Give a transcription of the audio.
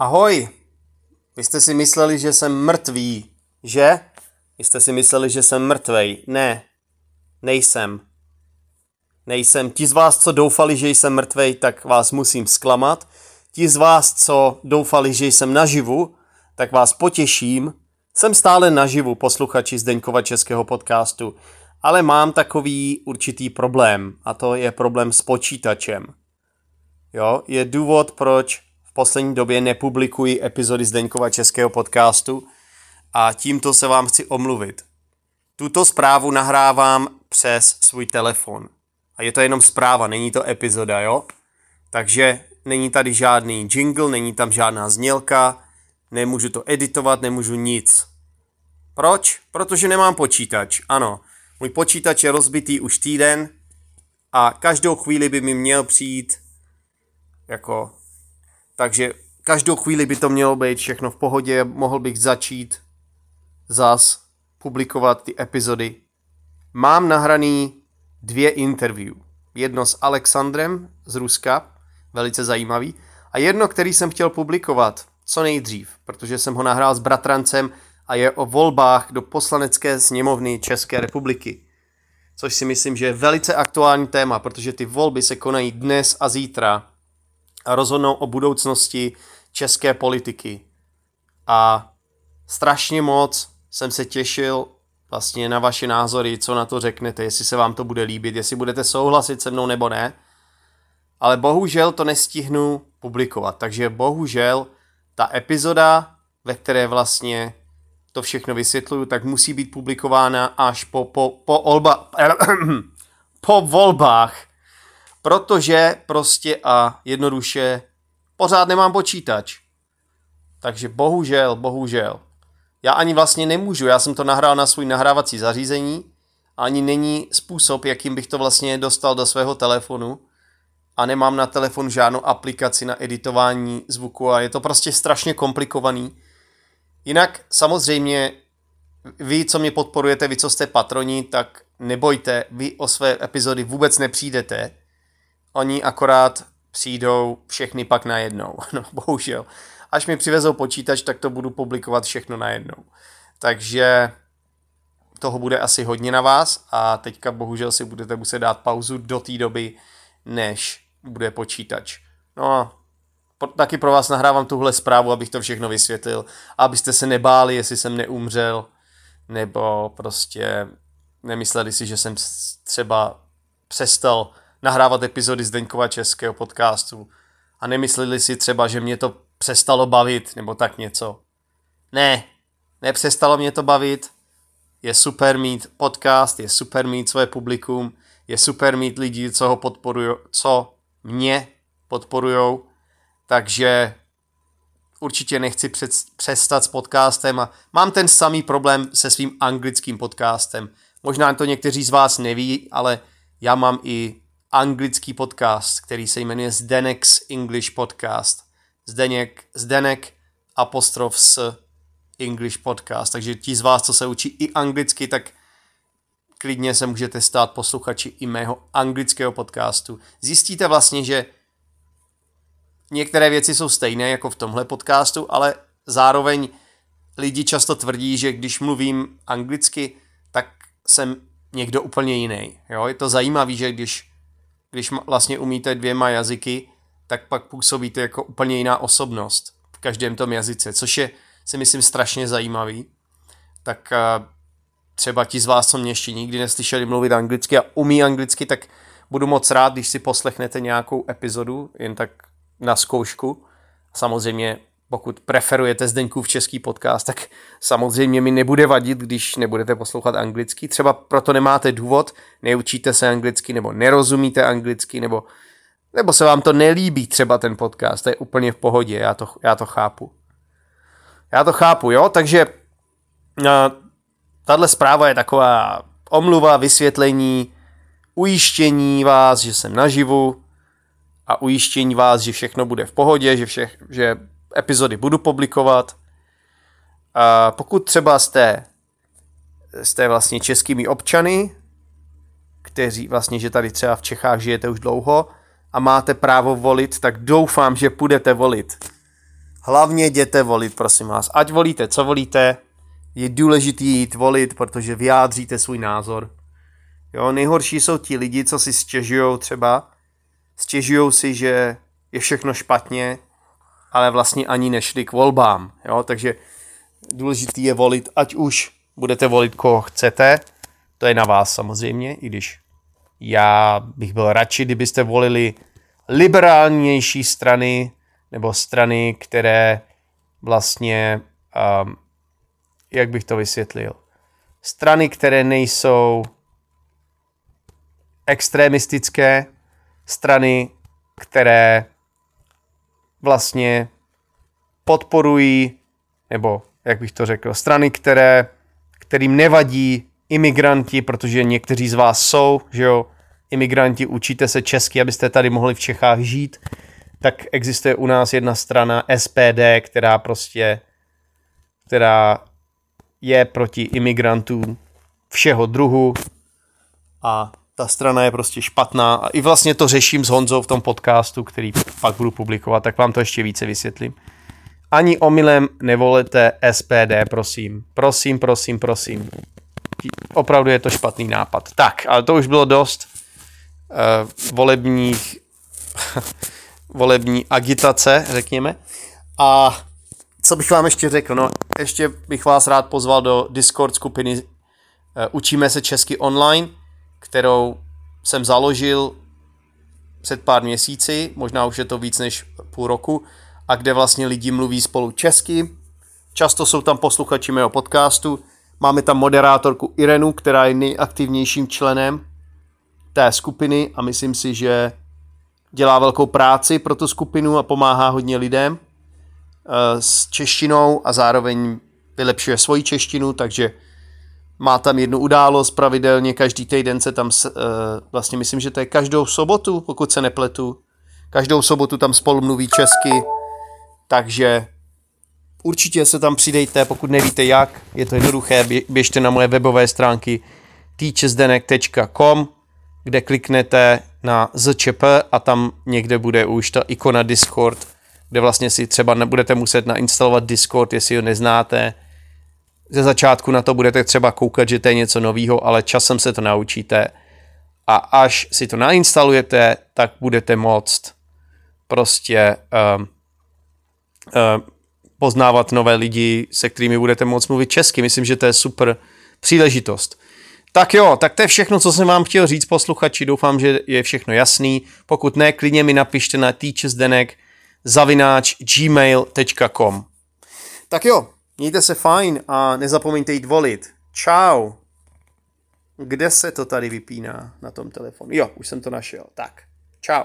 Ahoj! Vy jste si mysleli, že jsem mrtvý, že? Vy jste si mysleli, že jsem mrtvej. Ne, nejsem. Nejsem. Ti z vás, co doufali, že jsem mrtvej, tak vás musím zklamat. Ti z vás, co doufali, že jsem naživu, tak vás potěším. Jsem stále naživu, posluchači Zdeňkova českého podcastu, ale mám takový určitý problém a to je problém s počítačem. Jo, je důvod, proč v poslední době nepublikuji epizody Zdeňkova českého podcastu a tímto se vám chci omluvit. Tuto zprávu nahrávám přes svůj telefon. A je to jenom zpráva, není to epizoda, jo? Takže není tady žádný jingle, není tam žádná znělka, nemůžu to editovat, nemůžu nic. Proč? Protože nemám počítač, ano. Můj počítač je rozbitý už týden a každou chvíli by mi měl přijít jako takže každou chvíli by to mělo být všechno v pohodě, mohl bych začít zas publikovat ty epizody. Mám nahraný dvě interview. Jedno s Alexandrem z Ruska, velice zajímavý, a jedno, který jsem chtěl publikovat co nejdřív, protože jsem ho nahrál s bratrancem a je o volbách do poslanecké sněmovny České republiky. Což si myslím, že je velice aktuální téma, protože ty volby se konají dnes a zítra a rozhodnou o budoucnosti české politiky. A strašně moc jsem se těšil vlastně na vaše názory, co na to řeknete, jestli se vám to bude líbit, jestli budete souhlasit se mnou nebo ne. Ale bohužel to nestihnu publikovat, takže bohužel ta epizoda, ve které vlastně to všechno vysvětluju, tak musí být publikována až po, po, po, olba, po volbách protože prostě a jednoduše pořád nemám počítač. Takže bohužel, bohužel. Já ani vlastně nemůžu, já jsem to nahrál na svůj nahrávací zařízení, ani není způsob, jakým bych to vlastně dostal do svého telefonu a nemám na telefon žádnou aplikaci na editování zvuku a je to prostě strašně komplikovaný. Jinak samozřejmě vy, co mě podporujete, vy, co jste patroni, tak nebojte, vy o své epizody vůbec nepřijdete, Oni akorát přijdou všechny pak najednou. No, bohužel. Až mi přivezou počítač, tak to budu publikovat všechno najednou. Takže toho bude asi hodně na vás a teďka bohužel si budete muset dát pauzu do té doby, než bude počítač. No a taky pro vás nahrávám tuhle zprávu, abych to všechno vysvětlil, abyste se nebáli, jestli jsem neumřel, nebo prostě nemysleli si, že jsem třeba přestal nahrávat epizody Zdeňkova českého podcastu a nemysleli si třeba, že mě to přestalo bavit nebo tak něco. Ne, nepřestalo mě to bavit. Je super mít podcast, je super mít své publikum, je super mít lidi, co ho podporují, co mě podporujou, takže určitě nechci před, přestat s podcastem a mám ten samý problém se svým anglickým podcastem. Možná to někteří z vás neví, ale já mám i anglický podcast, který se jmenuje Zdenek's English Podcast. Zdeněk, Zdenek apostrof s English Podcast. Takže ti z vás, co se učí i anglicky, tak klidně se můžete stát posluchači i mého anglického podcastu. Zjistíte vlastně, že některé věci jsou stejné jako v tomhle podcastu, ale zároveň lidi často tvrdí, že když mluvím anglicky, tak jsem někdo úplně jiný. Jo? Je to zajímavé, že když když vlastně umíte dvěma jazyky, tak pak působíte jako úplně jiná osobnost v každém tom jazyce, což je, si myslím, strašně zajímavý. Tak eh, třeba ti z vás, co mě ještě nikdy neslyšeli mluvit anglicky a umí anglicky, tak budu moc rád, když si poslechnete nějakou epizodu, jen tak na zkoušku. Samozřejmě pokud preferujete Zdeňkův český podcast, tak samozřejmě mi nebude vadit, když nebudete poslouchat anglicky. Třeba proto nemáte důvod, neučíte se anglicky, nebo nerozumíte anglicky, nebo, nebo se vám to nelíbí třeba ten podcast. To je úplně v pohodě, já to, já to chápu. Já to chápu, jo, takže uh, tahle zpráva je taková omluva, vysvětlení, ujištění vás, že jsem naživu a ujištění vás, že všechno bude v pohodě, že, vše, že epizody budu publikovat. A pokud třeba jste, jste vlastně českými občany, kteří vlastně, že tady třeba v Čechách žijete už dlouho a máte právo volit, tak doufám, že půjdete volit. hlavně jděte volit, prosím vás. Ať volíte, co volíte, je důležité jít volit, protože vyjádříte svůj názor. Jo, nejhorší jsou ti lidi, co si stěžují třeba, stěžují si, že je všechno špatně, ale vlastně ani nešli k volbám. Jo? Takže důležitý je volit, ať už budete volit, koho chcete, to je na vás samozřejmě, i když já bych byl radši, kdybyste volili liberálnější strany, nebo strany, které vlastně, um, jak bych to vysvětlil, strany, které nejsou extremistické, strany, které vlastně podporují, nebo jak bych to řekl, strany, které, kterým nevadí imigranti, protože někteří z vás jsou, že jo, imigranti, učíte se česky, abyste tady mohli v Čechách žít, tak existuje u nás jedna strana SPD, která prostě, která je proti imigrantům všeho druhu a ta strana je prostě špatná a i vlastně to řeším s Honzou v tom podcastu, který pak budu publikovat, tak vám to ještě více vysvětlím. Ani omylem nevolete SPD, prosím. Prosím, prosím, prosím. Opravdu je to špatný nápad. Tak, ale to už bylo dost uh, volebních volební agitace, řekněme. A co bych vám ještě řekl? No, ještě bych vás rád pozval do Discord skupiny uh, Učíme se česky online kterou jsem založil před pár měsíci, možná už je to víc než půl roku, a kde vlastně lidi mluví spolu česky. Často jsou tam posluchači mého podcastu. Máme tam moderátorku Irenu, která je nejaktivnějším členem té skupiny a myslím si, že dělá velkou práci pro tu skupinu a pomáhá hodně lidem eh, s češtinou a zároveň vylepšuje svoji češtinu, takže má tam jednu událost pravidelně, každý týden se tam, uh, vlastně myslím, že to je každou sobotu, pokud se nepletu. Každou sobotu tam spolu mluví česky, takže určitě se tam přidejte, pokud nevíte jak, je to jednoduché, běžte na moje webové stránky teachersdenek.com, kde kliknete na ZČP a tam někde bude už ta ikona Discord, kde vlastně si třeba nebudete muset nainstalovat Discord, jestli ho neznáte, ze začátku na to budete třeba koukat, že to je něco nového, ale časem se to naučíte a až si to nainstalujete, tak budete moct prostě um, um, poznávat nové lidi, se kterými budete moct mluvit česky. Myslím, že to je super příležitost. Tak jo, tak to je všechno, co jsem vám chtěl říct, posluchači. Doufám, že je všechno jasný. Pokud ne, klidně mi napište na teachersdenek zavináč gmail.com. Tak jo, Mějte se fajn a nezapomeňte jít volit. Čau. Kde se to tady vypíná na tom telefonu? Jo, už jsem to našel. Tak, čau.